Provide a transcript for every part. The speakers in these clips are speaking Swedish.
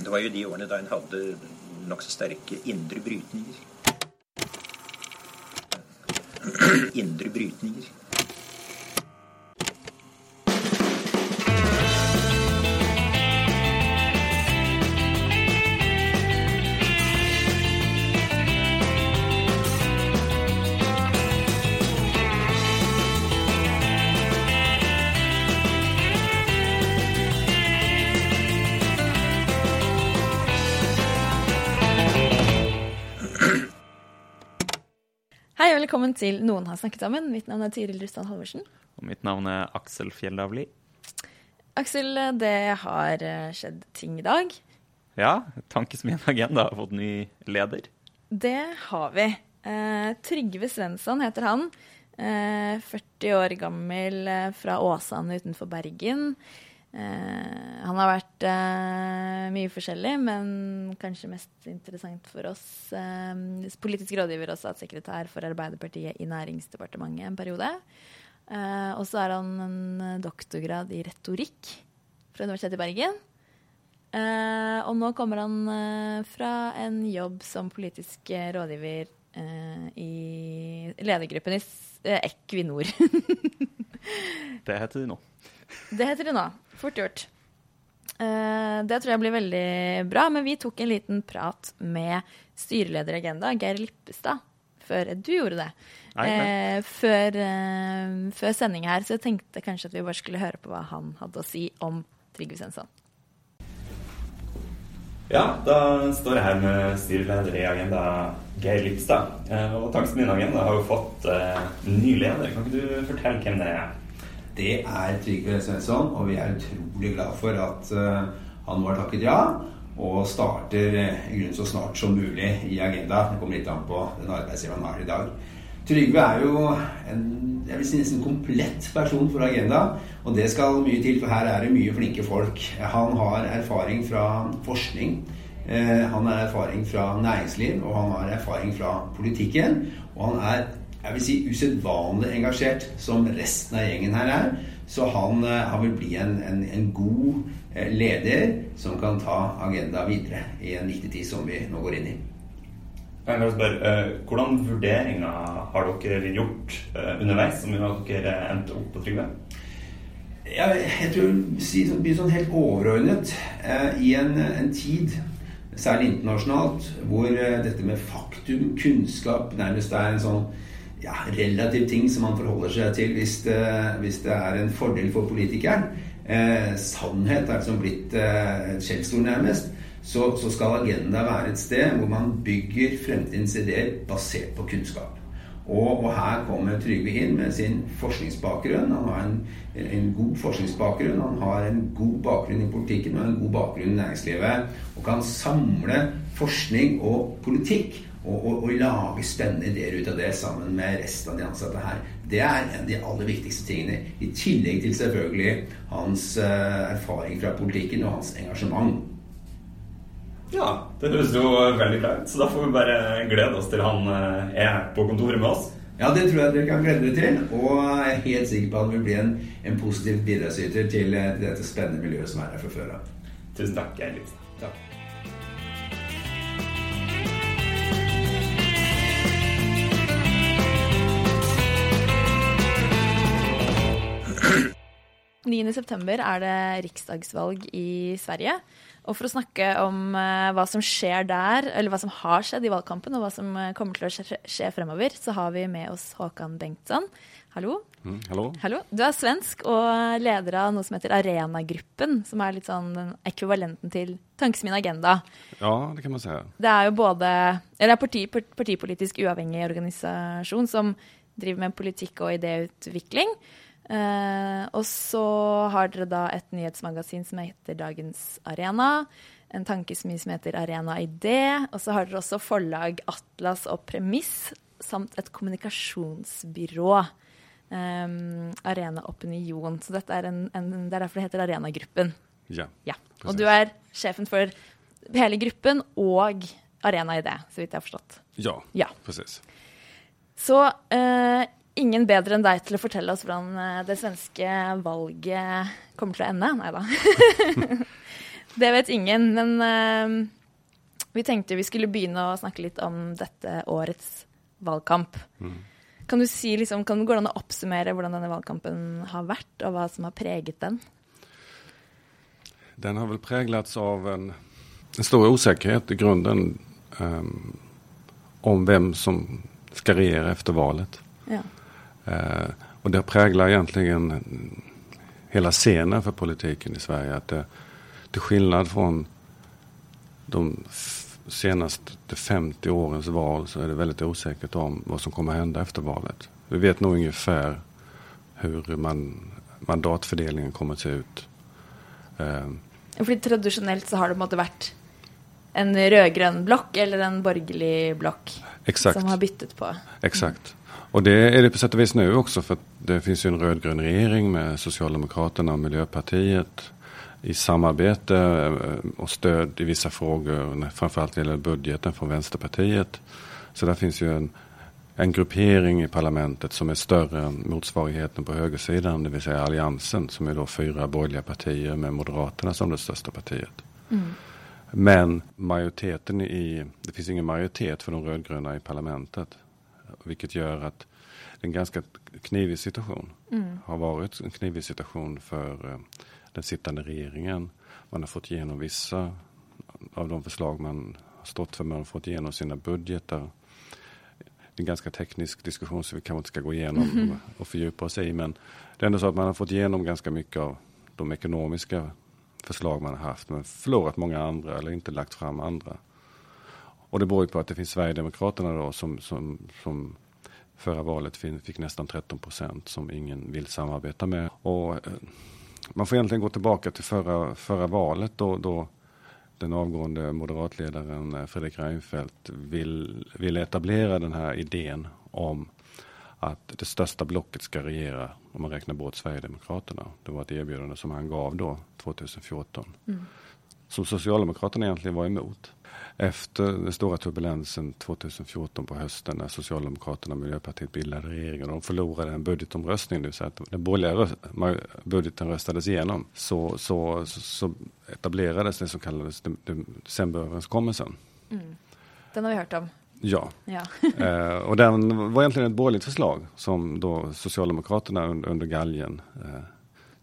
Det var ju de åren då en hade nog så starka inre brytningar. Inre brytningar. Og velkommen til Noen har snakket sammen. Mitt navn er Tiril Rustan Halvorsen. Og mitt navn er Aksel Fjellavli. Aksel, det har eh, skjedd ting i dag. Ja, Tankesmien Agenda har fått ny leder. Det har vi. Eh, Trygve Svensson heter han. Eh, 40 år gammel eh, fra Åsane utenfor Bergen. Eh, han har varit eh, mye forskjellig, men kanske mest intressant för oss eh, politisk rådgiver och statssekreterare för Arbeiderpartiet i Näringsdepartementet en period. Eh, och så är han en eh, doktorgrad i retorik från Universitetet i Bergen. Eh, och nu kommer han eh, fra en jobb som politisk rådgivare rådgiver eh, i ledergruppen i eh, Equinor. Det heter det nå. Det heter det nå. Fort gjort. Eh, det tror jeg blir veldig bra, men vi tok en liten prat med styreleder i Agenda, Geir Lippestad, før du gjorde det. Nei, nei. Eh, før, eh, før sending her, så jeg tenkte kanskje at vi bare skulle høre på hva han hadde å si om Trygve Svensson. Ja, da står jeg her med styreleder i Agenda, Geir Lipstad. Eh, Og Tankesmien Agenda har jo fått ny leder. Kan ikke du fortelle hvem det er? Det er Trygve Svensson, og vi er utrolig glad for at eh, han nå har takket ja. Og starter eh, i grunnen så snart som mulig i Agenda. Det kommer litt an på den arbeidsgiveren han har i dag. Trygve er jo en jeg vil si nesten komplett person for Agenda, og det skal mye til, for her er det mye flinke folk. Han har erfaring fra forskning. Eh, han har erfaring fra næringsliv, og han har erfaring fra politikken. Og han er jeg vil si usedvanlig engasjert, som resten av gjengen her er. Så han, eh, han vil bli en, en, en god eh, leder som kan ta agenda videre i en viktig tid som vi nå går inn i. Jeg kan spørre, eh, Hvordan vurderinger har dere gjort underveis som gjør at dere endte opp på Trygve? Jeg, jeg tror si, sånn- helt overordnet i en, en tid, særlig internasjonalt, hvor dette med faktum, kunnskap, nærmest er en sånn ja, relativ ting som man forholder seg til hvis det, hvis det er en fordel for politikeren. Eh, sannhet er liksom blitt eh, et skjellsord, nærmest. Så, så skal Agenda være et sted hvor man bygger fremtidens ideer basert på kunnskap. Og, og her kommer Trygve inn med sin forskningsbakgrunn. Han har en, en god forskningsbakgrunn, han har en god bakgrunn i politikken og en god bakgrunn i næringslivet. Og kan samle forskning og politikk og, og, og lage spennende ideer ut av det sammen med resten av de ansatte her. Det er en av de aller viktigste tingene. I tillegg til selvfølgelig hans eh, erfaring fra politikken og hans engasjement. Ja, det høres jo veldig bra ut. Så da får vi bare glede oss til han eh, er på kontoret med oss. Ja, det tror jeg dere kan glede dere til. Og jeg er helt sikker på at han vil bli en, en positiv bidragsyter til, eh, til dette spennende miljøet som er her fra før av. Tusen takk, Geir Lipstad. Takk. September er det riksdagsvalg i Sverige. Og for å snakke om eh, hva som skjer der, eller hva som har skjedd i valgkampen, og hva som eh, kommer til å skje, fremover, så har vi med oss Håkan Bengtsson. Hallo. Mm, hallå? Hallo. Du er svensk og leder av noe som heter Arenagruppen, som er litt sånn den ekvivalenten til Tankesmien Agenda. Ja, det kan man säga. Det er jo både Eller er parti, part- partipolitisk uavhengig organisasjon som driver med politikk og idéutvikling. Eh, og så har dere da et nyhetsmagasin som heter Dagens Arena. En tankesmi som heter Arena Idé. Og så har dere også forlag Atlas og Premiss, samt et kommunikasjonsbyrå. eh, Arena Opinion. Så dette er en, en, det er derfor det heter Arenagruppen. Ja. Ja. Precis. du er sjefen for hele gruppen og Arena Idé, så vidt jeg har forstått. Ja, Ja. precis. Så eh, ingen bedre enn deg til å fortelle oss hvordan eh, det svenske valget kommer til å ende. Nei da. Det vet ingen, men uh, vi tenkte vi skulle å snakke litt om dette årets valgkamp. Mm. Kan du si, liksom, kan det gå an å oppsummere hvordan denne valgkampen har vært, og hva som har preget den? Den har väl präglats av en, en stor osäkerhet i grunden um, om vem som ska regera efter valet. Ja. Uh, och det präglar egentligen hela scenen för politiken i Sverige. Att det, till skillnad från de senaste 50 årens val så är det väldigt osäkert om vad som kommer hända efter valet. Vi vet nog ungefär hur man, mandatfördelningen kommer att se ut. Uh, Fordi tradisjonelt så har det måte vært en rød-grønn blokk eller en borgerlig blokk som har byttet på. Exakt. Och det är det på sätt och vis nu också för det finns ju en rödgrön regering med Socialdemokraterna och Miljöpartiet i samarbete eh, och stöd i vissa frågor, framförallt när det gäller budgeten från Vänsterpartiet. Så där finns ju en, en gruppering i parlamentet som är större än motsvarigheten på högersidan, det vill säga Alliansen som är då fyra borgerliga partier med Moderaterna som det största partiet. Mm. Men majoriteten i, det finns ingen majoritet för de rödgröna i parlamentet. Vilket gör att det är en ganska knivig situation. Mm. Har varit en knivig situation för eh, den sittande regeringen. Man har fått igenom vissa av de förslag man har stått för. Man har fått igenom sina budgetar en ganska teknisk diskussion så vi kanske inte ska gå igenom mm. och fördjupa oss i. Men det är ändå så att man har fått igenom ganska mycket av de ekonomiska förslag man har haft men förlorat många andra eller inte lagt fram andra. Och det beror ju på att det finns Sverigedemokraterna då som, som, som förra valet fick nästan 13 procent som ingen vill samarbeta med. Och eh, man får egentligen gå tillbaka till förra, förra valet då, då den avgående moderatledaren eh, Fredrik Reinfeldt vill, vill etablera den här idén om att det största blocket ska regera om man räknar bort Sverigedemokraterna. Det var ett erbjudande som han gav då 2014. Mm. Som Socialdemokraterna egentligen var emot. Efter den stora turbulensen 2014 på hösten när Socialdemokraterna och Miljöpartiet bildade regering och de förlorade en budgetomröstning, det vill säga att den borgerliga budgeten röstades igenom, så, så, så etablerades det som kallades decemberöverenskommelsen. Mm. Den har vi hört om. Ja, ja. eh, och den var egentligen ett borgerligt förslag som då Socialdemokraterna under, under galgen eh,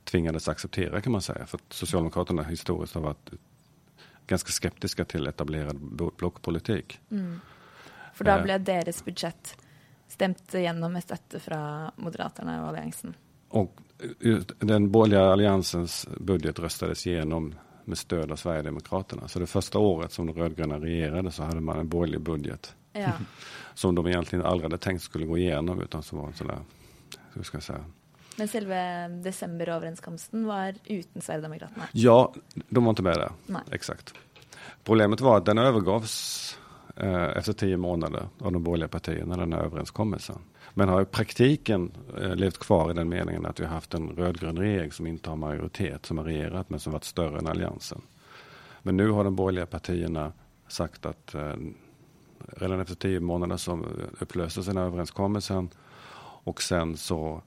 tvingades acceptera kan man säga. För att Socialdemokraterna historiskt har varit ganska skeptiska till etablerad blockpolitik. Mm. För då eh. blev deras budget stämt igenom med stöd från Moderaterna och Alliansen. Och eh, den borgerliga alliansens budget röstades igenom med stöd av Sverigedemokraterna. Så det första året som de rödgröna regerade så hade man en borgerlig budget. Ja. som de egentligen aldrig hade tänkt skulle gå igenom utan som var sådär, hur ska jag säga, men själva decemberöverenskommelsen var utan Sverigedemokraterna? Ja, de var inte med där. Nej. Exakt. Problemet var att den övergavs eh, efter tio månader av de borgerliga partierna, den här överenskommelsen. Men har i praktiken eh, levt kvar i den meningen att vi har haft en rödgrön regering som inte har majoritet, som har regerat men som varit större än alliansen. Men nu har de borgerliga partierna sagt att eh, redan efter tio månader så upplöstes den här överenskommelsen och sen så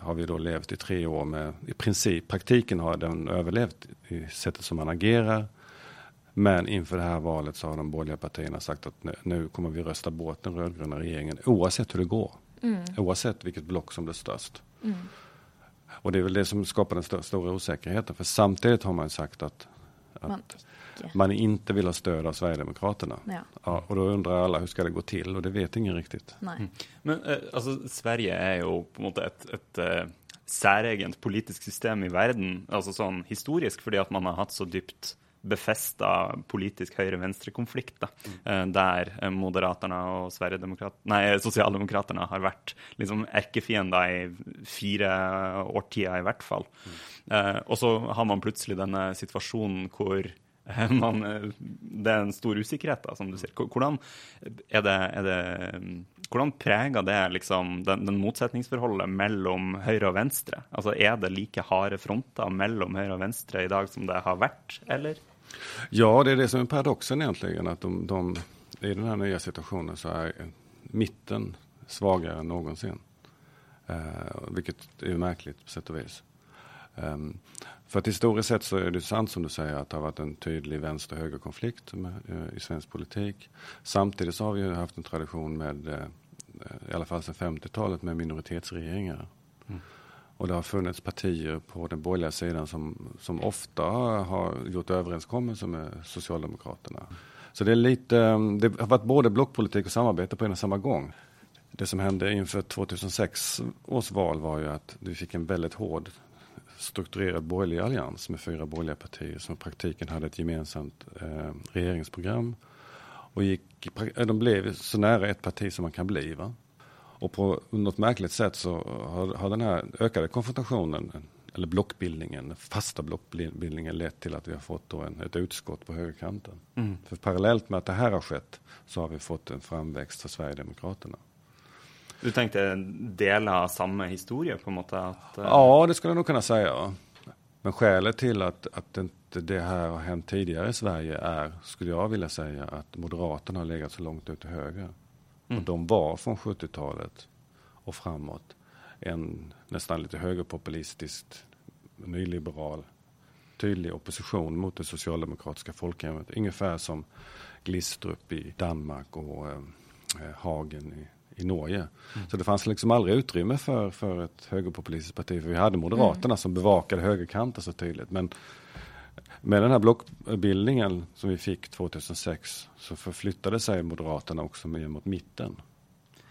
har vi då levt i tre år med, i princip, praktiken har den överlevt i sättet som man agerar. Men inför det här valet så har de borgerliga partierna sagt att nu, nu kommer vi rösta bort den rödgröna regeringen oavsett hur det går. Mm. Oavsett vilket block som blir störst. Mm. Och det är väl det som skapar den st stora osäkerheten. För samtidigt har man sagt att, att man inte vill ha stöd av Sverigedemokraterna. Ja. ja. och då undrar alla hur ska det gå till och det vet ingen riktigt. Mm. Men eh, alltså, Sverige är ju på något ett, ett uh, säregent politiskt system i världen, alltså sån historisk, för att man har haft så djupt befästa politisk höger-vänster-konflikt mm. Eh, där Moderaterna och nej, Socialdemokraterna har varit liksom ärkefiender i fyra årtider i vart fall. Mm. Uh, och så har man plötsligt den situationen där man, det er en stor usikkerhet, da, som du sier. Hvordan, er det, er det, hvordan preger det liksom den, den, motsetningsforholdet mellom høyre og venstre? Altså, Er det like harde fronter mellom høyre og venstre i dag som det har vært, eller? Ja, det är det som är paradoxen egentligen. Att de, de, I den här nya situationen så är mitten svagare än någonsin. Eh, vilket är märkligt på sätt och vis. Um, för att historiskt sett så är det sant som du säger att det har varit en tydlig vänster högerkonflikt eh, i svensk politik. Samtidigt så har vi haft en tradition med, eh, i alla fall sedan 50-talet, med minoritetsregeringar. Mm. Och det har funnits partier på den borgerliga sidan som, som ofta har gjort överenskommelser med Socialdemokraterna. Så det är lite, det har varit både blockpolitik och samarbete på en och samma gång. Det som hände inför 2006 års val var ju att vi fick en väldigt hård strukturerad borgerlig allians med fyra borgerliga partier som i praktiken hade ett gemensamt eh, regeringsprogram. Och gick, eh, de blev så nära ett parti som man kan bli. Va? Och på något märkligt sätt så har, har den här ökade konfrontationen, eller blockbildningen, fasta blockbildningen lett till att vi har fått då en, ett utskott på högerkanten. Mm. För parallellt med att det här har skett så har vi fått en framväxt för Sverigedemokraterna. Du tänkte dela samma historia på något sätt? Uh... Ja, det skulle jag nog kunna säga. Men skälet till att, att inte det här har hänt tidigare i Sverige är, skulle jag vilja säga, att Moderaterna har legat så långt ut till höger. Mm. Och de var från 70-talet och framåt en nästan lite högerpopulistiskt nyliberal tydlig opposition mot det socialdemokratiska folkhemmet. Ungefär som Glistrup i Danmark och eh, Hagen i i Norge. Mm. Så det fanns liksom aldrig utrymme för, för ett högerpopulistiskt parti. För vi hade Moderaterna mm. som bevakade högerkanten så tydligt. Men med den här blockbildningen som vi fick 2006 så förflyttade sig Moderaterna också mer mot mitten.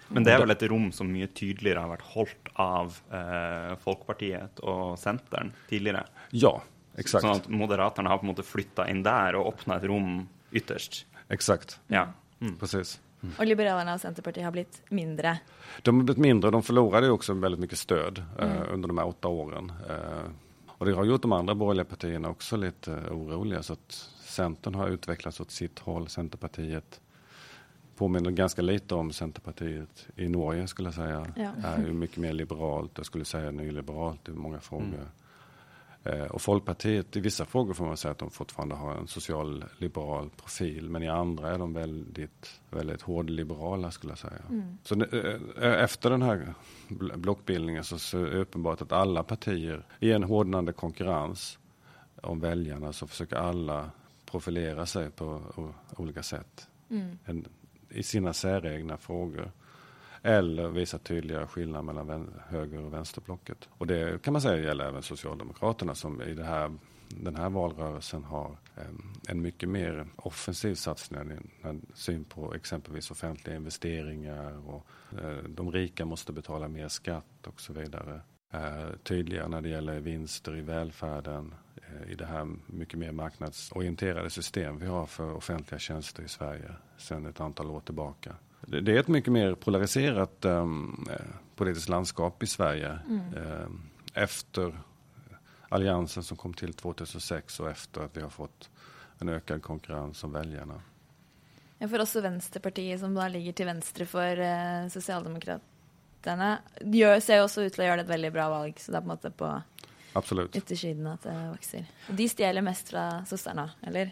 Men det är väl ett rum som mycket tydligare har varit hållt av eh, Folkpartiet och Centern tidigare? Ja, exakt. Så att Moderaterna har på något flyttat in där och öppnat ett rum ytterst? Exakt. Ja. Mm. Precis. Mm. Och Liberalerna och Centerpartiet har blivit mindre. De har blivit mindre. De förlorade också väldigt mycket stöd eh, mm. under de här åtta åren. Eh, och det har gjort de andra borgerliga partierna också lite eh, oroliga. Så att Centern har utvecklats åt sitt håll. Centerpartiet påminner ganska lite om Centerpartiet i Norge skulle jag säga. Ja. Är ju mycket mer liberalt, jag skulle säga nyliberalt i många frågor. Mm. Eh, och Folkpartiet, i vissa frågor får man säga att de fortfarande har en social-liberal profil, men i andra är de väldigt, väldigt hårdliberala skulle jag säga. Mm. Så eh, efter den här blockbildningen så är det uppenbart att alla partier i en hårdnande konkurrens om väljarna så försöker alla profilera sig på olika sätt. Mm. En, I sina säregna frågor. Eller visa tydliga skillnader mellan höger och vänsterblocket. Och det kan man säga gäller även Socialdemokraterna som i det här, den här valrörelsen har ehm, en mycket mer offensiv satsning, en syn på exempelvis offentliga investeringar och eh, de rika måste betala mer skatt och så vidare. Eh, tydligare när det gäller vinster i välfärden, eh, i det här mycket mer marknadsorienterade system vi har för offentliga tjänster i Sverige sedan ett antal år tillbaka. Det är ett mycket mer polariserat um, politiskt landskap i Sverige mm. um, efter alliansen som kom till 2006 och efter att vi har fått en ökad konkurrens om väljarna. Ja, för också Vänsterpartiet som då ligger till vänster för uh, Socialdemokraterna gör, ser också ut att göra ett väldigt bra val. Så det är på något på Absolut. yttersidan att det växer. De stjäler mest från sossarna, eller?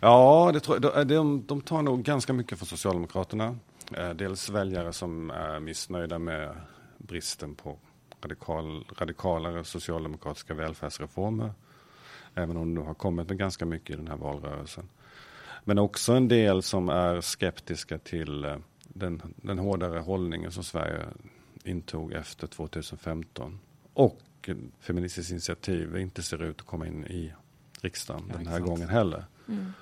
Ja, det tror jag. De, de tar nog ganska mycket från Socialdemokraterna. Eh, dels väljare som är missnöjda med bristen på radikal, radikalare socialdemokratiska välfärdsreformer. Även om det har kommit med ganska mycket i den här valrörelsen. Men också en del som är skeptiska till eh, den, den hårdare hållningen som Sverige intog efter 2015. Och Feministiskt initiativ inte ser ut att komma in i riksdagen ja, den här gången heller. Mm.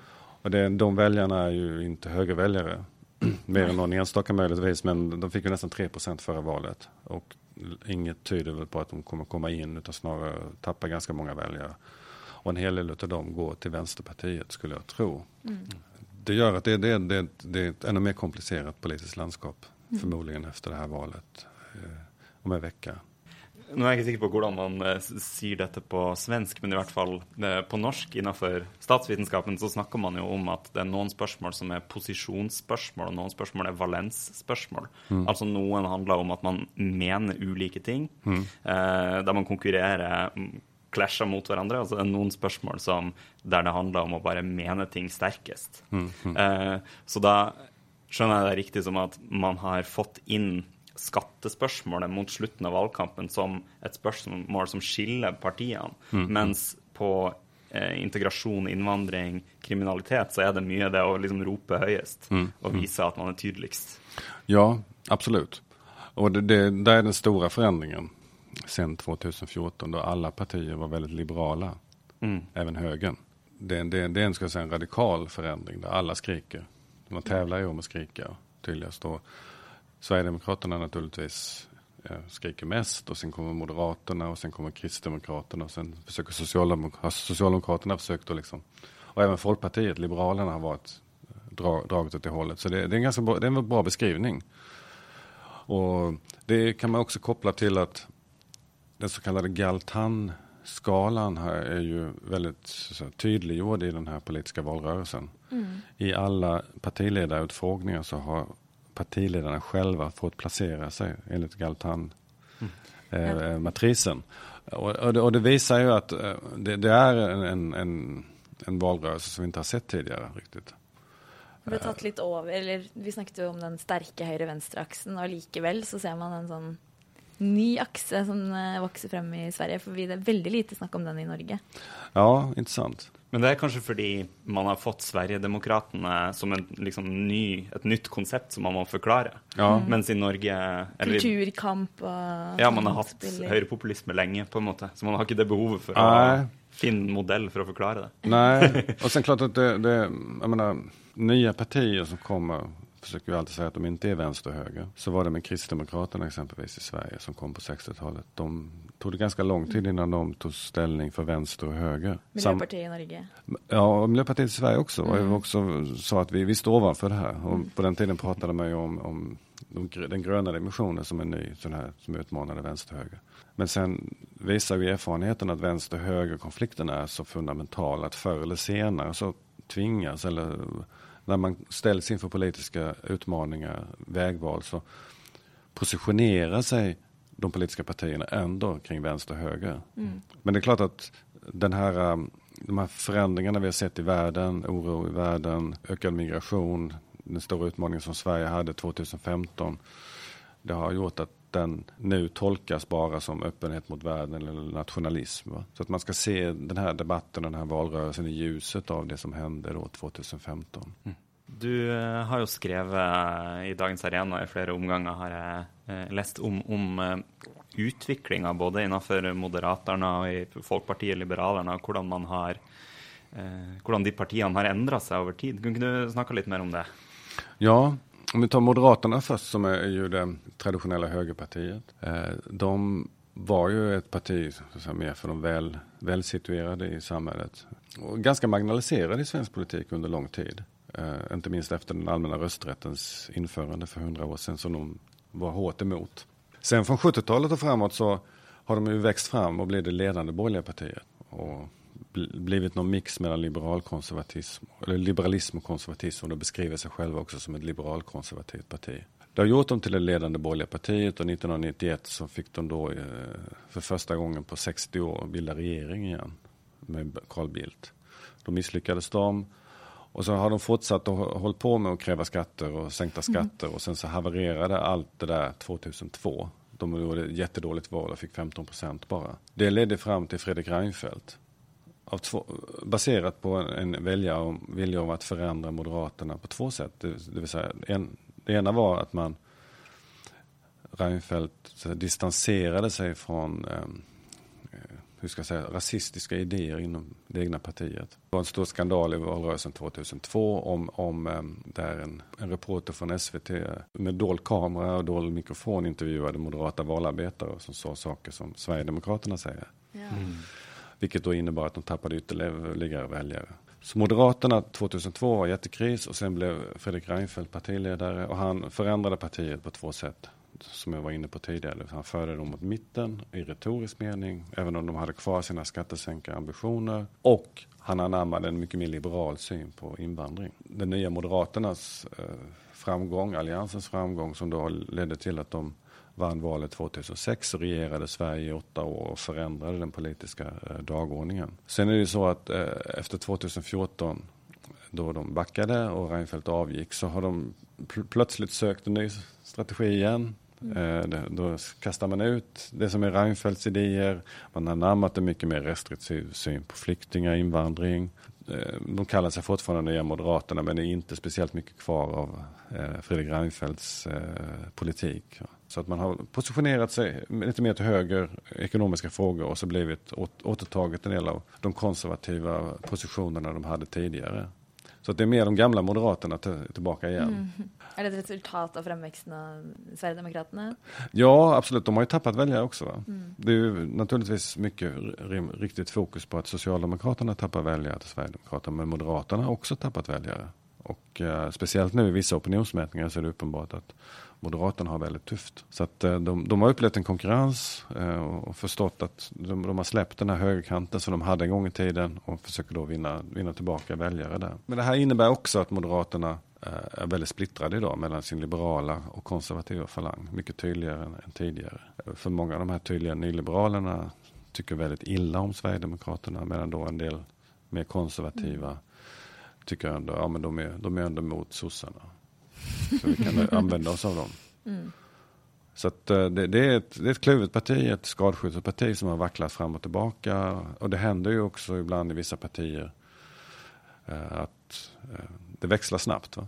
Och det, de väljarna är ju inte högerväljare mer än någon enstaka möjligtvis, men de fick ju nästan 3% förra valet. Och inget tyder väl på att de kommer komma in, utan snarare tappa ganska många väljare. Och en hel del av dem går till Vänsterpartiet, skulle jag tro. Mm. Det gör att det, det, det, det, är ett ännu mer komplicerat politiskt landskap, mm. förmodligen efter det här valet eh, om en vecka. Nå er jeg ikke sikker på hvordan man eh, sier dette på svensk, men i hvert fall eh, på norsk innenfor statsvitenskapen så snakker man jo om at det er noen spørsmål som er posisjonsspørsmål, og noen spørsmål er valensspørsmål. Mm. Altså noen handler om at man mener ulike ting, mm. eh, der man konkurrerer mm, klasjer mot hverandre. Altså det er noen spørsmål som, der det handler om å bare mene ting sterkest. Mm. mm. Eh, så da skjønner jeg det riktig som at man har fått inn skattespørsmålet mot slutten av valgkampen som et spørsmål som skiller partiene. Mm. Mens på eh, integrasjon, innvandring, kriminalitet, så er det mye det å liksom rope høyest Mm. og vise at man er tydeligst. Ja, absolut. Och det, det, där är den stora förändringen sen 2014 då alla partier var väldigt liberala, Mm. även högern. Det, det, det är en, en radikal förändring där alla skriker. Man tävlar ju om att skrika tydligast. Och Sverigedemokraterna naturligtvis eh, skriker mest och sen kommer Moderaterna och sen kommer Kristdemokraterna och sen försöker Socialdemok har Socialdemokraterna försökt att liksom och även Folkpartiet, Liberalerna har varit dra, dragit åt det hållet. Så det, det är en ganska bra, det är en bra beskrivning. Och det kan man också koppla till att den så kallade Galtan-skalan här är ju väldigt så, tydliggjord i den här politiska valrörelsen. I alla partiledarutfrågningar så har partiledarna själva fått placera sig enligt Galtan-matrisen. och, och, det, och det visar ju att eh, det, det är en, en, en valrörelse som vi inte har sett tidigare riktigt. Ble tatt litt over, eller Vi snakket jo om den sterke høyre-venstre-aksen, og likevel så ser man en sånn ny akse som eh, vokser frem i Sverige. For vi, det er veldig lite snakk om den i Norge. Ja, intressant. Men det er kanskje fordi man har fått Sverigedemokratene som en liksom, ny, et nytt konsept som man må forklare. Ja. Mens i Norge eller, Kulturkamp og Ja, man har hatt spiller. høyrepopulisme lenge, på en måte. Så man har ikke det behovet å Nej. finne en modell for å forklare det. Nej, och sen klart att det, det jag menar, nya partier som kommer försöker ju alltid säga att de inte är vänster och höger. Så var det med Kristdemokraterna exempelvis i Sverige som kom på 60-talet. De tog det ganska lång tid innan de tog ställning för vänster och höger. Miljøpartiet i Norge. Ja, och Miljöpartiet i Sverige också. Och jag också sa att vi, vi står ovanför det här. Och på den tiden pratade man ju om, om den gröna dimensionen som en ny sån här som utmanade vänster och höger. Men sen visar ju erfarenheten att vänster och höger-konflikten är så fundamental att förr eller senare så tvingas eller när man ställs inför politiska utmaningar, vägval så positionerar sig de politiska partierna ändå kring vänster och höger. Men det är klart att den här, um, de här förändringarna vi har sett i världen, oro i världen, ökad migration, den stora utmaningen som Sverige hade 2015. Det har gjort att den nu tolkas bara som öppenhet mot världen eller nationalism. Va? Så att man ska se den här debatten och den här valrörelsen i ljuset av det som hände då 2015. Du eh, har jo skrevet i Dagens Arena i flere omganger, har jeg eh, lest om, om eh, utviklinga både innenfor Moderaterna og i Folkpartiet Liberalerne, og hvordan man har eh, de partiene har endra seg over tid. Ikke du snakke litt mer om det? Ja, om vi tar Moderaterna först som är ju det traditionella högerpartiet. Eh, de var ju ett parti så att säga, mer för de väl, välsituerade i samhället. Och ganska marginaliserade i svensk politik under lång tid. Eh, inte minst efter den allmänna rösträttens införande för hundra år sedan som de var hårt emot. Sen från 70-talet och framåt så har de ju växt fram och blivit det ledande borgerliga partiet. Och blivit någon mix mellan liberalkonservatism, eller liberalism och konservatism och de beskriver sig själva också som ett liberalkonservativt parti. Det har gjort dem till det ledande borgerliga partiet och 1991 så fick de då eh, för första gången på 60 år bilda regering igen med Carl Bildt. Då misslyckades de och så har de fortsatt och hå- hållit på med att kräva skatter och sänkta skatter och sen så havererade allt det där 2002. De gjorde ett jättedåligt val och fick 15 procent bara. Det ledde fram till Fredrik Reinfeldt två, baserat på en, välja om, vilja om att förändra Moderaterna på två sätt. Det, det vill säga, en, det ena var att man Reinfeldt distanserade sig från ehm, eh, hur ska jag säga, rasistiska idéer inom det egna partiet. Det var en stor skandal i valrörelsen 2002 om, om ehm, där en, en reporter från SVT med dold kamera och dold mikrofon intervjuade moderata valarbetare som sa saker som Sverigedemokraterna säger. Ja. Mm. Vilket då innebar att de tappade ytterligare väljare. Så Moderaterna 2002 var jättekris och sen blev Fredrik Reinfeldt partiledare och han förändrade partiet på två sätt. Som jag var inne på tidigare. Han förde dem mot mitten i retorisk mening, även om de hade kvar sina skattesänkarambitioner. Och han anammade en mycket mer liberal syn på invandring. Den nya Moderaternas eh, framgång, alliansens framgång, som då ledde till att de vann valet 2006 och regerade Sverige i åtta år och förändrade den politiska eh, dagordningen. Sen är det ju så att eh, efter 2014 då de backade och Reinfeldt avgick så har de pl- plötsligt sökt en ny strategi igen. Eh, det, då kastar man ut det som är Reinfeldts idéer. Man har namnat en mycket mer restriktiv syn på flyktingar, invandring. Eh, de kallar sig fortfarande Nya Moderaterna men det är inte speciellt mycket kvar av eh, Fredrik Reinfeldts eh, politik. Så att man har positionerat sig lite mer till höger ekonomiska frågor och så blivit återtagit en del av de konservativa positionerna de hade tidigare. Så att det är mer de gamla Moderaterna tillbaka igen. Mm. Är det ett resultat av framväxten av Sverigedemokraterna? Ja, absolut. De har ju tappat väljare också. Mm. Det är ju naturligtvis mycket riktigt fokus på att Socialdemokraterna tappar väljare till Sverigedemokraterna, men Moderaterna har också tappat väljare. Och uh, speciellt nu i vissa opinionsmätningar så är det uppenbart att Moderaterna har väldigt tufft. Så att eh, de, de, har upplevt en konkurrens eh, och förstått att de, de, har släppt den här högerkanten som de hade en gång i tiden och försöker då vinna, vinna tillbaka väljare där. Men det här innebär också att Moderaterna eh, är väldigt splittrade idag mellan sin liberala och konservativa falang. Mycket tydligare än, än tidigare. För många av de här tydliga nyliberalerna tycker väldigt illa om Sverigedemokraterna medan då en del mer konservativa mm tycker ändå, ja men de är, de är ändå mot sossarna. Så vi kan använda oss av dem. Mm. Så att eh, det, det, är ett, det är ett kluvet parti, ett skadskjutet parti som har vacklat fram och tillbaka. Och det händer ju också ibland i vissa partier eh, att eh, det växlar snabbt. Va?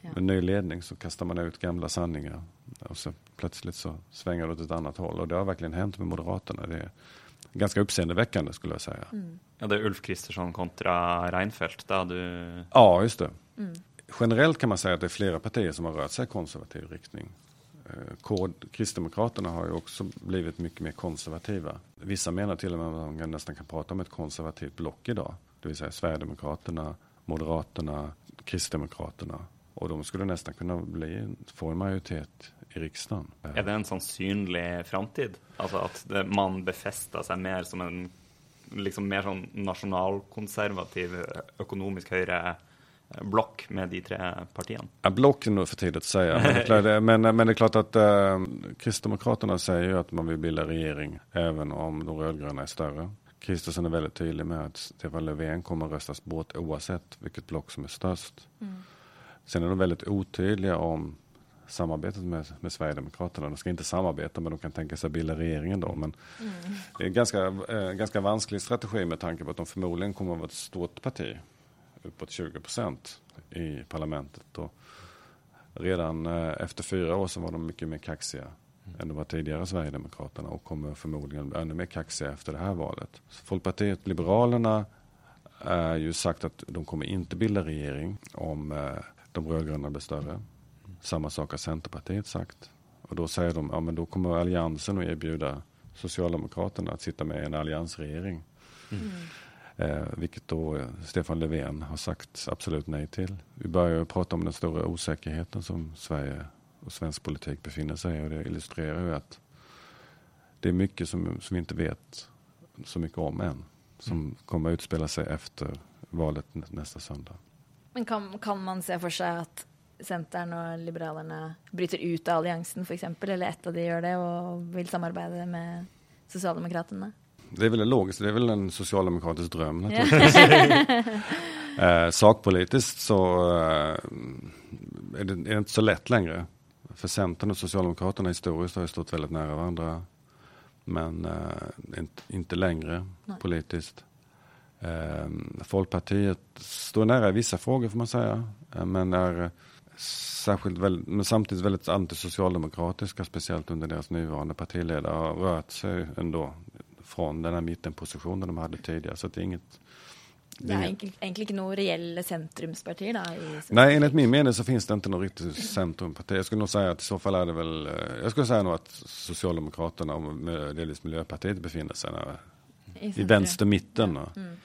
Ja. Med ny ledning så kastar man ut gamla sanningar. Och så plötsligt så svänger det åt ett annat håll. Och det har verkligen hänt med Moderaterna. Det är ganska uppseendeväckande skulle jag säga. Mm. Ja, det är Ulf Kristersson kontra Reinfeldt. Där du... Ja, just det. Mm. Generellt kan man säga att det är flera partier som har rört sig i konservativ riktning. Eh, Kod, Kristdemokraterna har ju också blivit mycket mer konservativa. Vissa menar till och med att man nästan kan prata om ett konservativt block idag. Det vill säga Sverigedemokraterna, Moderaterna, Kristdemokraterna. Och de skulle nästan kunna bli, få en majoritet i riksdagen. Är det en sån synlig framtid? Alltså att man befäster sig mer som en liksom mer sån nationalkonservativ eh, ekonomisk høyre block med de tre partierna? Ja, block är nog för tidigt att säga. Men det, är klart, men, men det är klart att eh, Kristdemokraterna säger ju att man vill bilda regering även om de rödgröna är större. Kristersson är väldigt tydlig med att Stefan Löfven kommer att röstas bort oavsett vilket block som är störst. Mm. Sen är de väldigt otydliga om samarbetet med, med Sverigedemokraterna. De ska inte samarbeta men de kan tänka sig bilda regeringen då. Men mm. det är en ganska, eh, ganska vansklig strategi med tanke på att de förmodligen kommer att vara ett stort parti. Uppåt 20 procent i parlamentet. Och redan eh, efter fyra år så var de mycket mer kaxiga mm. än de var tidigare Sverigedemokraterna och kommer förmodligen bli ännu mer kaxiga efter det här valet. Folkpartiet Liberalerna är ju sagt att de kommer inte bilda regering om eh, de rödgröna blir större. Samma sak har Centerpartiet sagt. Och då säger de, ja men då kommer Alliansen att erbjuda Socialdemokraterna att sitta med i en alliansregering. Mm. Eh, vilket då eh, Stefan Löfven har sagt absolut nej till. Vi börjar prata om den stora osäkerheten som Sverige och svensk politik befinner sig i. Och det illustrerar ju att det är mycket som, som vi inte vet så mycket om än. Som mm. kommer att utspela sig efter valet nästa söndag. Men kan, kan man se för sig att Centern och Liberalerna bryter ut alliansen för exempel, eller ett av de gör det och vill samarbeta med Socialdemokraterna? Det är väl logiskt, det är väl en socialdemokratisk dröm eh, sakpolitiskt så eh, är, det, är det inte så lätt längre. För Centern och Socialdemokraterna historiskt har ju stått väldigt nära varandra. Men eh, inte, inte längre Nej. politiskt. Eh, Folkpartiet står nära i vissa frågor får man säga. Eh, men är särskilt väldigt, men samtidigt väldigt antisocialdemokratiska, speciellt under deras nuvarande partiledare, har rört sig ändå från den här mittenpositionen de hade tidigare. Så det är inget det är egentligen inte något reella centrumsparti då? Nej, enligt min mening så finns det inte något riktigt centrumparti. Jag skulle nog säga att i så fall är det väl, eh, jag skulle säga nog att Socialdemokraterna och delvis Miljöpartiet befinner sig i, i vänster-mitten. Mm.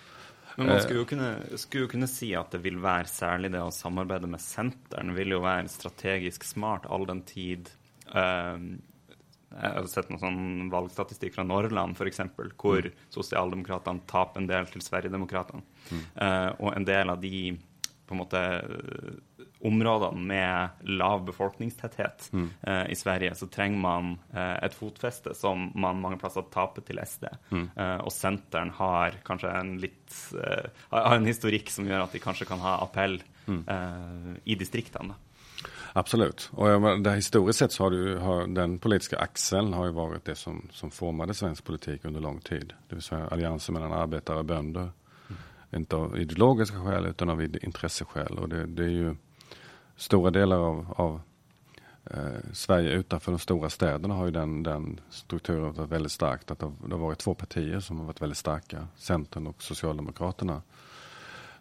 Men man skulle jo kunne, skulle kunne, si at det vil være særlig det å samarbeide med senteren vil jo være strategisk smart all den tid uh, Jeg har sett noe sånn valgstatistikk fra Norrland f.eks., hvor mm. sosialdemokratene taper en del til Sverigedemokraterna. Mm. Uh, og en del av de på en måte områdene med lav befolkningstetthet mm. eh, i Sverige, så trenger man eh, et fotfeste som man mange plasser taper til SD. Mm. Eh, og Senteren har kanskje en litt eh, har en historikk som gjør at de kanskje kan ha appell mm. Eh, i distriktene. Absolut. Och där historiskt sett så har, du, har den politiska axeln har ju varit det som, som formade svensk politik under lång tid. Det vill säga alliansen mellan arbetare och bönder. Mm. Inte av ideologiska skäl utan av intresseskäl. Och det, det är ju stora delar av, av eh, Sverige utanför de stora städerna har ju den, den strukturen varit väldigt starkt. Att det, det har varit två partier som har varit väldigt starka. Centern och Socialdemokraterna.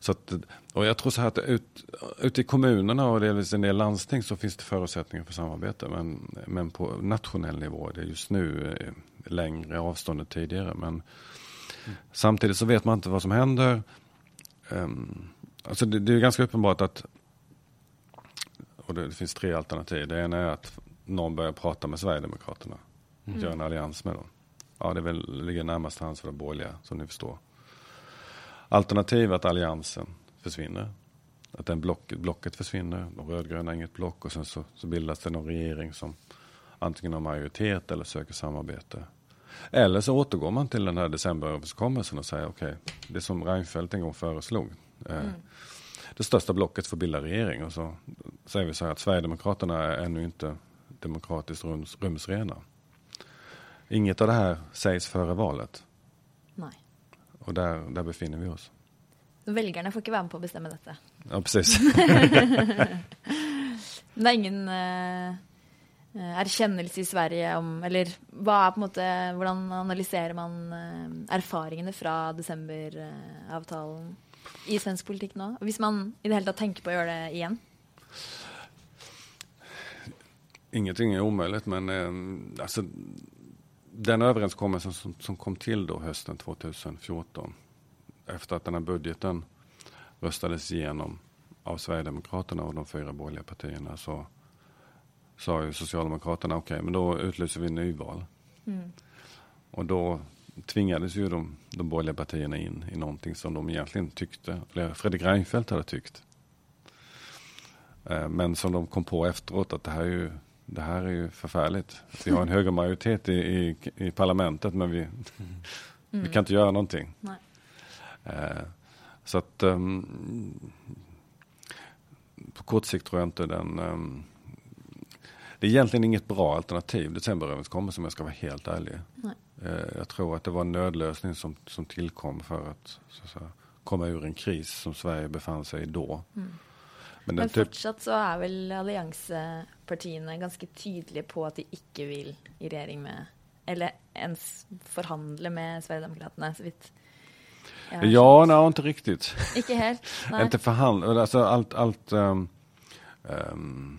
Så att, och jag tror så här att ut, ute i kommunerna och delvis en del landsting så finns det förutsättningar för samarbete. Men, men på nationell nivå är det just nu eh, längre avstånd än tidigare. Men mm. samtidigt så vet man inte vad som händer. Um, alltså det, det är ganska uppenbart att och det, det, finns tre alternativ. Det ena är att någon börjar prata med Sverigedemokraterna. Mm. Gör en allians med dem. Ja, det väl, ligger närmast hands för de borgerliga, som ni förstår. Alternativ att alliansen försvinner. Att den blocket, blocket försvinner. De rödgröna har inget block och sen så, så bildas det någon regering som antingen har majoritet eller söker samarbete. Eller så återgår man till den här decemberöverenskommelsen och säger okej, okay, det som Reinfeldt en gång föreslog. Eh, mm. det största blocket får bilda regering och så säger vi så här att Sverigedemokraterna är ännu inte demokratiskt rums, rumsrena. Inget av det här sägs före valet. Nej. Och där, där befinner vi oss. Väljarna får inte vara med på att bestämma detta. Ja, precis. det är ingen uh, erkännelse i Sverige om, eller vad är på något hur analyserar man uh, erfarenheterna från decemberavtalen i svensk politik nu? Om man i det hela tänker på att göra det igen? Ingenting är omöjligt, men eh, alltså, den överenskommelsen som, som, kom till då hösten 2014 efter att den här budgeten röstades igenom av Sverigedemokraterna och de fyra borgerliga partierna så sa ju Socialdemokraterna okej, okay, men då utlyser vi nyval. Mm. Och då tvingades ju de, de borgerliga partierna in i någonting som de egentligen tyckte, eller Fredrik Reinfeldt hade tyckt. Eh, men som de kom på efteråt att det här är ju det här är ju förfärligt. Vi har en högre majoritet i, i, i parlamentet men vi, mm. vi kan inte göra någonting. Eh, så att um, på kort sikt tror jag inte den um, det är egentligen inget bra alternativ, decemberöverenskommelsen om jag ska vara helt ärlig. Eh, jag tror att det var en nödlösning som, som tillkom för att, att säga, komma ur en kris som Sverige befann sig i då. Mm. Men, Men typ- fortsatt så är väl allianspartierna ganska tydliga på att de inte vill i regering med, eller ens förhandla med Sverigedemokraterna, så vitt Ja, nej, inte riktigt. Inte helt? Inte förhandla, alltså allt, allt um, um,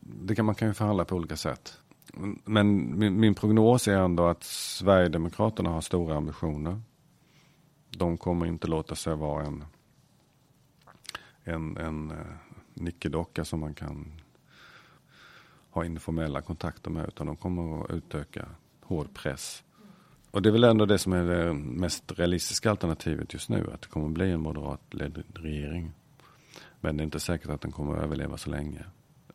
det kan, man kan ju förhandla på olika sätt. Men min, min prognos är ändå att Sverigedemokraterna har stora ambitioner. De kommer inte låta sig vara en en, en uh, nickedocka som man kan ha informella kontakter med utan de kommer att utöka hård press. Och det är väl ändå det som är det mest realistiska alternativet just nu, att det kommer att bli en moderatledd regering. Men det är inte säkert att den kommer att överleva så länge.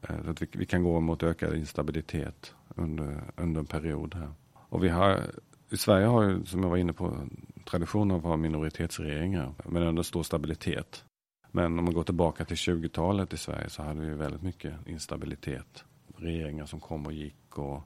Eh, så att vi, vi, kan gå mot ökad instabilitet under, under en period här. Och vi har, i Sverige har ju, som jag var inne på, tradition av att ha minoritetsregeringar, men ändå stor stabilitet. Men om man går tillbaka till 20-talet i Sverige så hade vi väldigt mycket instabilitet. Regeringar som kom och gick och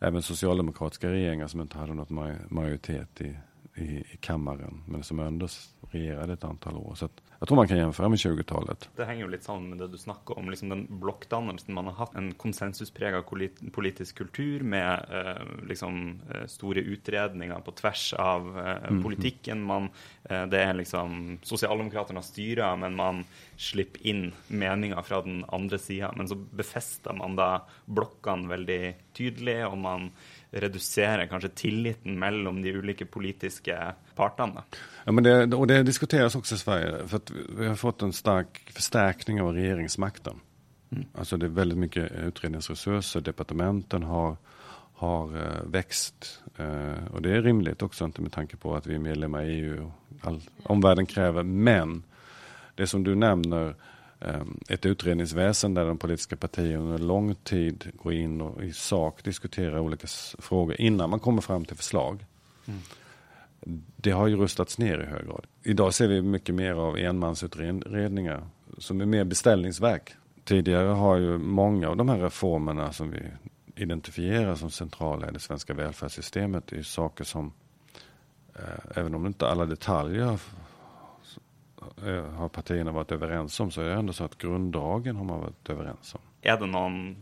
även socialdemokratiska regeringar som inte hade något majoritet i, i, i kammaren men som ändå regerade ett antal år. Så jag tror man kan jämföra med 20-talet. Det hänger ju lite samman med det du snackade om, liksom den blockdannelsen. Man har haft en konsensuspräglad politisk kultur med eh, liksom, eh, stora utredningar på tvärs av eh, mm. politiken. Man, eh, det är liksom Socialdemokraterna styrer, men man slipper in meningar från den andra sidan. Men så befäster man då blockan väldigt tydligt och man reducerar kanske tilliten mellan de olika politiska parterna. Ja, men det, och det diskuteras också i Sverige, för att vi har fått en stark förstärkning av regeringsmakten. Mm. Alltså det är väldigt mycket utredningsresurser, departementen har, har uh, växt. Uh, och det är rimligt också, inte med tanke på att vi är medlemmar i EU och all omvärlden kräver. Men det som du nämner, ett utredningsväsen där de politiska partierna under lång tid går in och i sak diskuterar olika frågor innan man kommer fram till förslag. Mm det har ju rustats ner i hög grad. Idag ser vi mycket mer av enmansutredningar som är mer beställningsverk. Tidigare har ju många av de här reformerna som vi identifierar som centrala i det svenska välfärdssystemet är saker som, eh, även om inte alla detaljer har partierna varit överens om, så är det ändå så att grunddragen har man varit överens om. Är det någon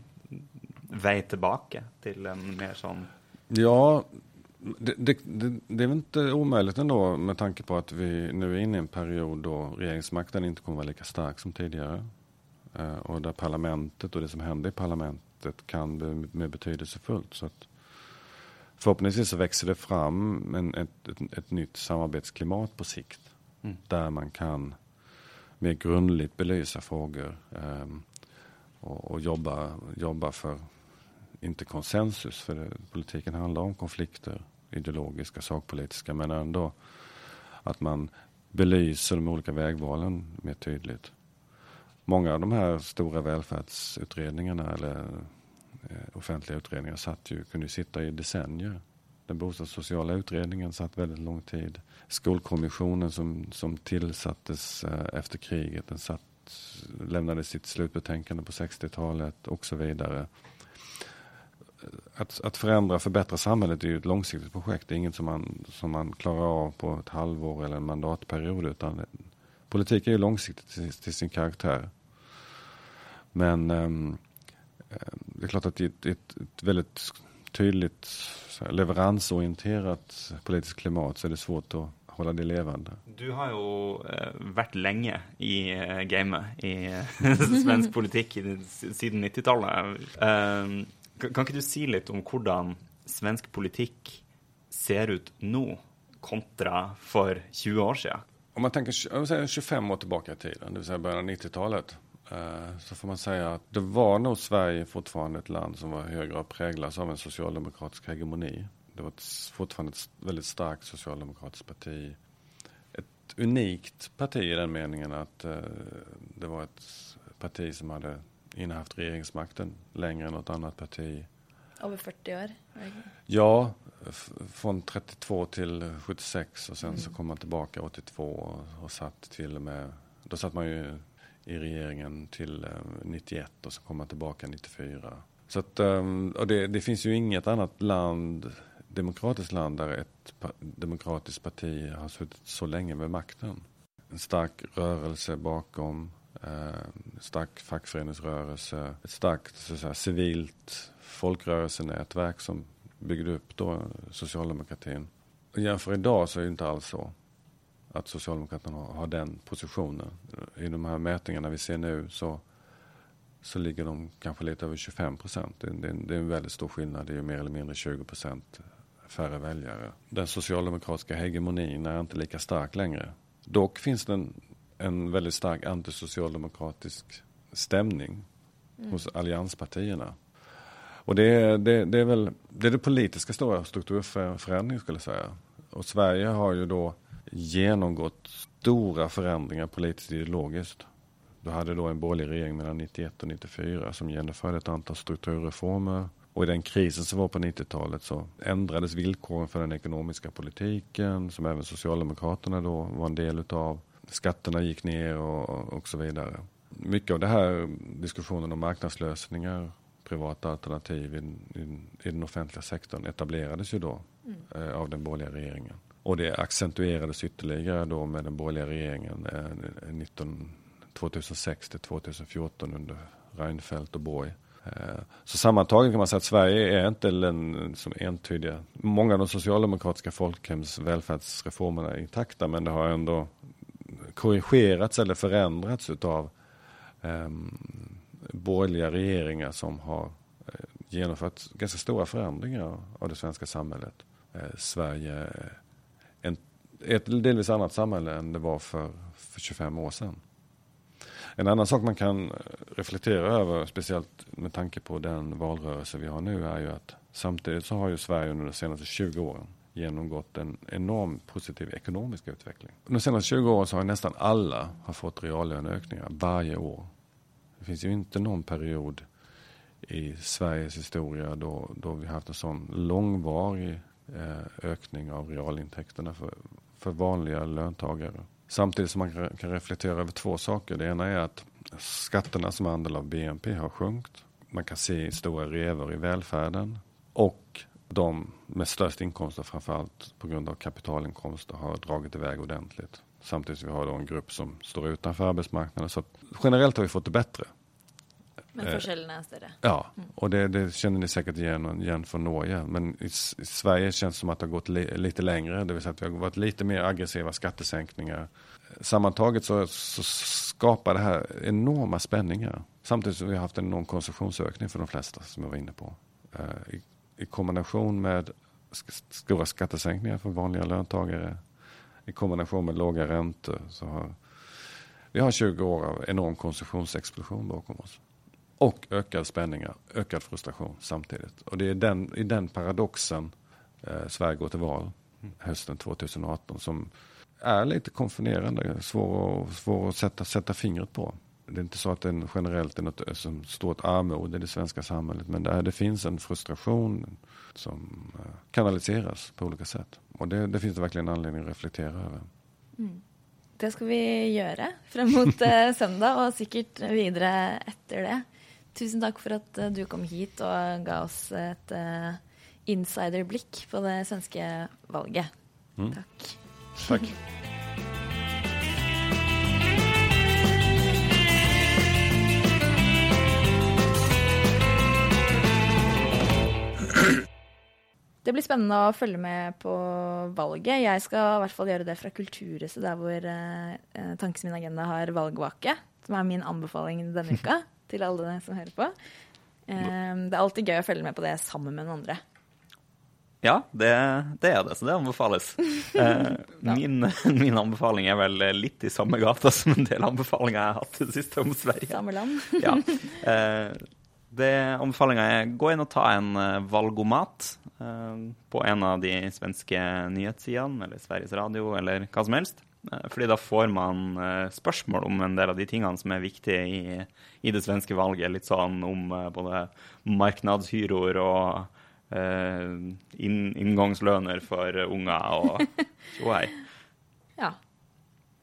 väg tillbaka till en mer sån? Ja, det, det, det, det, är väl inte omöjligt ändå med tanke på att vi nu är inne i en period då regeringsmakten inte kommer vara lika stark som tidigare. Eh, och där parlamentet och det som händer i parlamentet kan bli mer betydelsefullt. Så att förhoppningsvis så växer det fram en, ett, ett, ett nytt samarbetsklimat på sikt. Mm. Där man kan mer grundligt belysa frågor eh, och, och, jobba, jobba för, inte konsensus, för det, politiken handlar om konflikter, ideologiska, sakpolitiska, men ändå att man belyser de olika vägvalen mer tydligt många av de här stora välfärdsutredningarna eller eh, offentliga utredningar satt ju, kunde ju sitta i decennier. Den bostadssociala utredningen satt väldigt lång tid. Skolkommissionen som, som tillsattes eh, efter kriget, den satt, lämnade sitt slutbetänkande på 60-talet och så vidare. Att, att förändra och förbättra samhället är ju ett långsiktigt projekt. Det är inget som man, som man klarar av på ett halvår eller en mandatperiod. Utan politik är ju långsiktigt till, till sin karaktär. Men um, det är klart att i ett, ett, ett väldigt tydligt här, leveransorienterat politiskt klimat så är det svårt att hålla det levande. Du har ju eh, varit länge i eh, gamet i eh, svensk politik i, siden 90-talet. Eh, kan inte du säga lite om hur svensk politik ser ut nu kontra för 20 år sedan? Om man tänker 25 år tillbaka i tiden, det vill säga början av 90-talet, Eh, så får man säga att det var nog Sverige fortfarande ett land som var i hög grad präglas av en socialdemokratisk hegemoni. Det var ett, fortfarande ett väldigt starkt socialdemokratiskt parti. Ett unikt parti i den meningen att uh, det var ett parti som hade innehaft regeringsmakten längre än något annat parti. Över 40 år? Ja, från 32 till 76 och sen mm. så kom man tillbaka 82 och, och satt till och med, då satt man ju i regeringen till eh, 91 och så kom han tillbaka 94. Så att, ehm, och det, det, finns ju inget annat land, demokratiskt land där ett demokratiskt parti har suttit så länge med makten. En stark rörelse bakom, eh, stark fackföreningsrörelse, ett starkt så att säga, civilt folkrörelsenätverk som byggde upp då socialdemokratin. Och jämför idag så är det inte alls så att Socialdemokraterna har, har den positionen. I de här mätningarna vi ser nu så, så ligger de kanske lite över 25 procent. Det, det, det, är en väldigt stor skillnad. Det är mer eller mindre 20 procent färre väljare. Den socialdemokratiska hegemonin är inte lika stark längre. Dock finns det en, en väldigt stark antisocialdemokratisk stämning mm. hos allianspartierna. Och det, det, det, är väl det är det politiska stora strukturförändringen skulle jag säga. Och Sverige har ju då genomgått stora förändringar politiskt ideologiskt. Du hade då en borgerlig regering mellan 91 och 94 som genomförde ett antal strukturreformer. Och i den krisen som var på 90-talet så ändrades villkoren för den ekonomiska politiken som även Socialdemokraterna då var en del utav. Skatterna gick ner och, och så vidare. Mycket av det här diskussionen om marknadslösningar, privata alternativ i, i, i den offentliga sektorn etablerades ju då mm. eh, av den borgerliga regeringen. Och det accentuerades ytterligare då med den borgerliga regeringen eh, 19, 2006 till 2014 under Reinfeldt och Borg. Eh, så sammantaget kan man säga att Sverige är inte den som entydiga. Många av de socialdemokratiska folkhems välfärdsreformerna är intakta men det har ändå korrigerats eller förändrats utav eh, borgerliga regeringar som har eh, genomfört ganska stora förändringar av det svenska samhället. Eh, Sverige ett delvis annat samhälle än det var för, för 25 år sedan. En annan sak man kan eh, reflektera över, speciellt med tanke på den valrörelse vi har nu, är ju att samtidigt så har ju Sverige under de senaste 20 åren genomgått en enorm positiv ekonomisk utveckling. Under De senaste 20 åren så har nästan alla har fått reallöneökningar varje år. Det finns ju inte någon period i Sveriges historia då, då vi haft en sån långvarig eh, ökning av realintäkterna för, för vanliga löntagare. Samtidigt som man kan- reflektera över två saker. Det ena är att skatterna som andel av BNP har sjunkit. Man kan se stora revor i välfärden. Och de med störst inkomster, framförallt på grund av kapitalinkomster, har dragit iväg ordentligt. Samtidigt som vi har då en grupp som står utanför arbetsmarknaden. Så generellt har vi fått det bättre. Men Eh, forskjellene er større. Ja, och det, det känner ni säkert igen, igen från Norge. Men i, i Sverige känns det som att det har gått li, lite längre. Det vill säga att vi har varit lite mer aggressiva skattesänkningar. Sammantaget så, så skapar det här enorma spänningar. Samtidigt som vi har haft en enorm konsumtionsökning för de flesta som jag var inne på. Eh, I, i kombination med stora skattesänkningar för vanliga löntagare. I kombination med låga räntor. Så har, vi har 20 år av enorm konsumtionsexplosion bakom oss. Och ökad spänningar, ökad frustration samtidigt. Och det är den, i den paradoxen eh, Sverige går till val hösten 2018 som är lite konfunderande, svår, att- svår att sätta, sätta fingret på. Det är inte så att det är generellt är något eh, som stort armod i det svenska samhället, men det, är, det finns en frustration som eh, kanaliseras på olika sätt. Och det, det finns det verkligen anledning att reflektera över. Mm. Det ska vi göra framåt mot eh, och säkert vidare efter det. Tusen takk for at eh, du kom hit og ga oss et eh, insiderblikk på det svenske valget. Takk. Tack. Det blir spennende å følge med på valget. Jeg skal i hvert fall gjøre det fra Kulturhuset, der hvor eh, eh, Tankes min agenda har valgvake. Som er min anbefaling denne uka til alle som hører på. Eh, det er alltid gøy å følge med på det sammen med noen andre. Ja, det, det er det, så det anbefales. Eh, min, min anbefaling er vel litt i samme gata som en del anbefalinger jeg har hatt i det siste om Sverige. Samme land. Ja. Eh, det Anbefalinga er gå inn og ta en eh, valgomat eh, på en av de svenske nyhetssidene, eller Sveriges Radio, eller hva som helst. Eh, fordi da får man eh, spørsmål om en del av de tingene som er viktige i, i det svenske valget. Litt sånn om eh, både marknadshyroer og eh, inn, inngangslønner for unger og tjohei. Ja.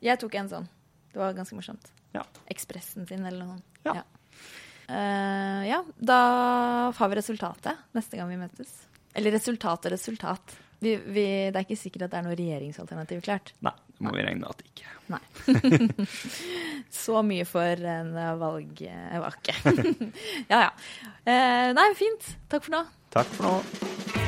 Jeg tok en sånn. Det var ganske morsomt. Ja. Ekspressen sin eller noe sånt. Ja. Eh, ja, da har vi resultatet neste gang vi møtes. Eller resultat og resultat. Vi, vi, det er ikke sikkert at det er noe regjeringsalternativ klart. Nei, det må vi regne med at ikke. Nei. Så mye for en eh, valgvake. ja ja. Eh, nei, fint. Takk for nå. Takk for nå.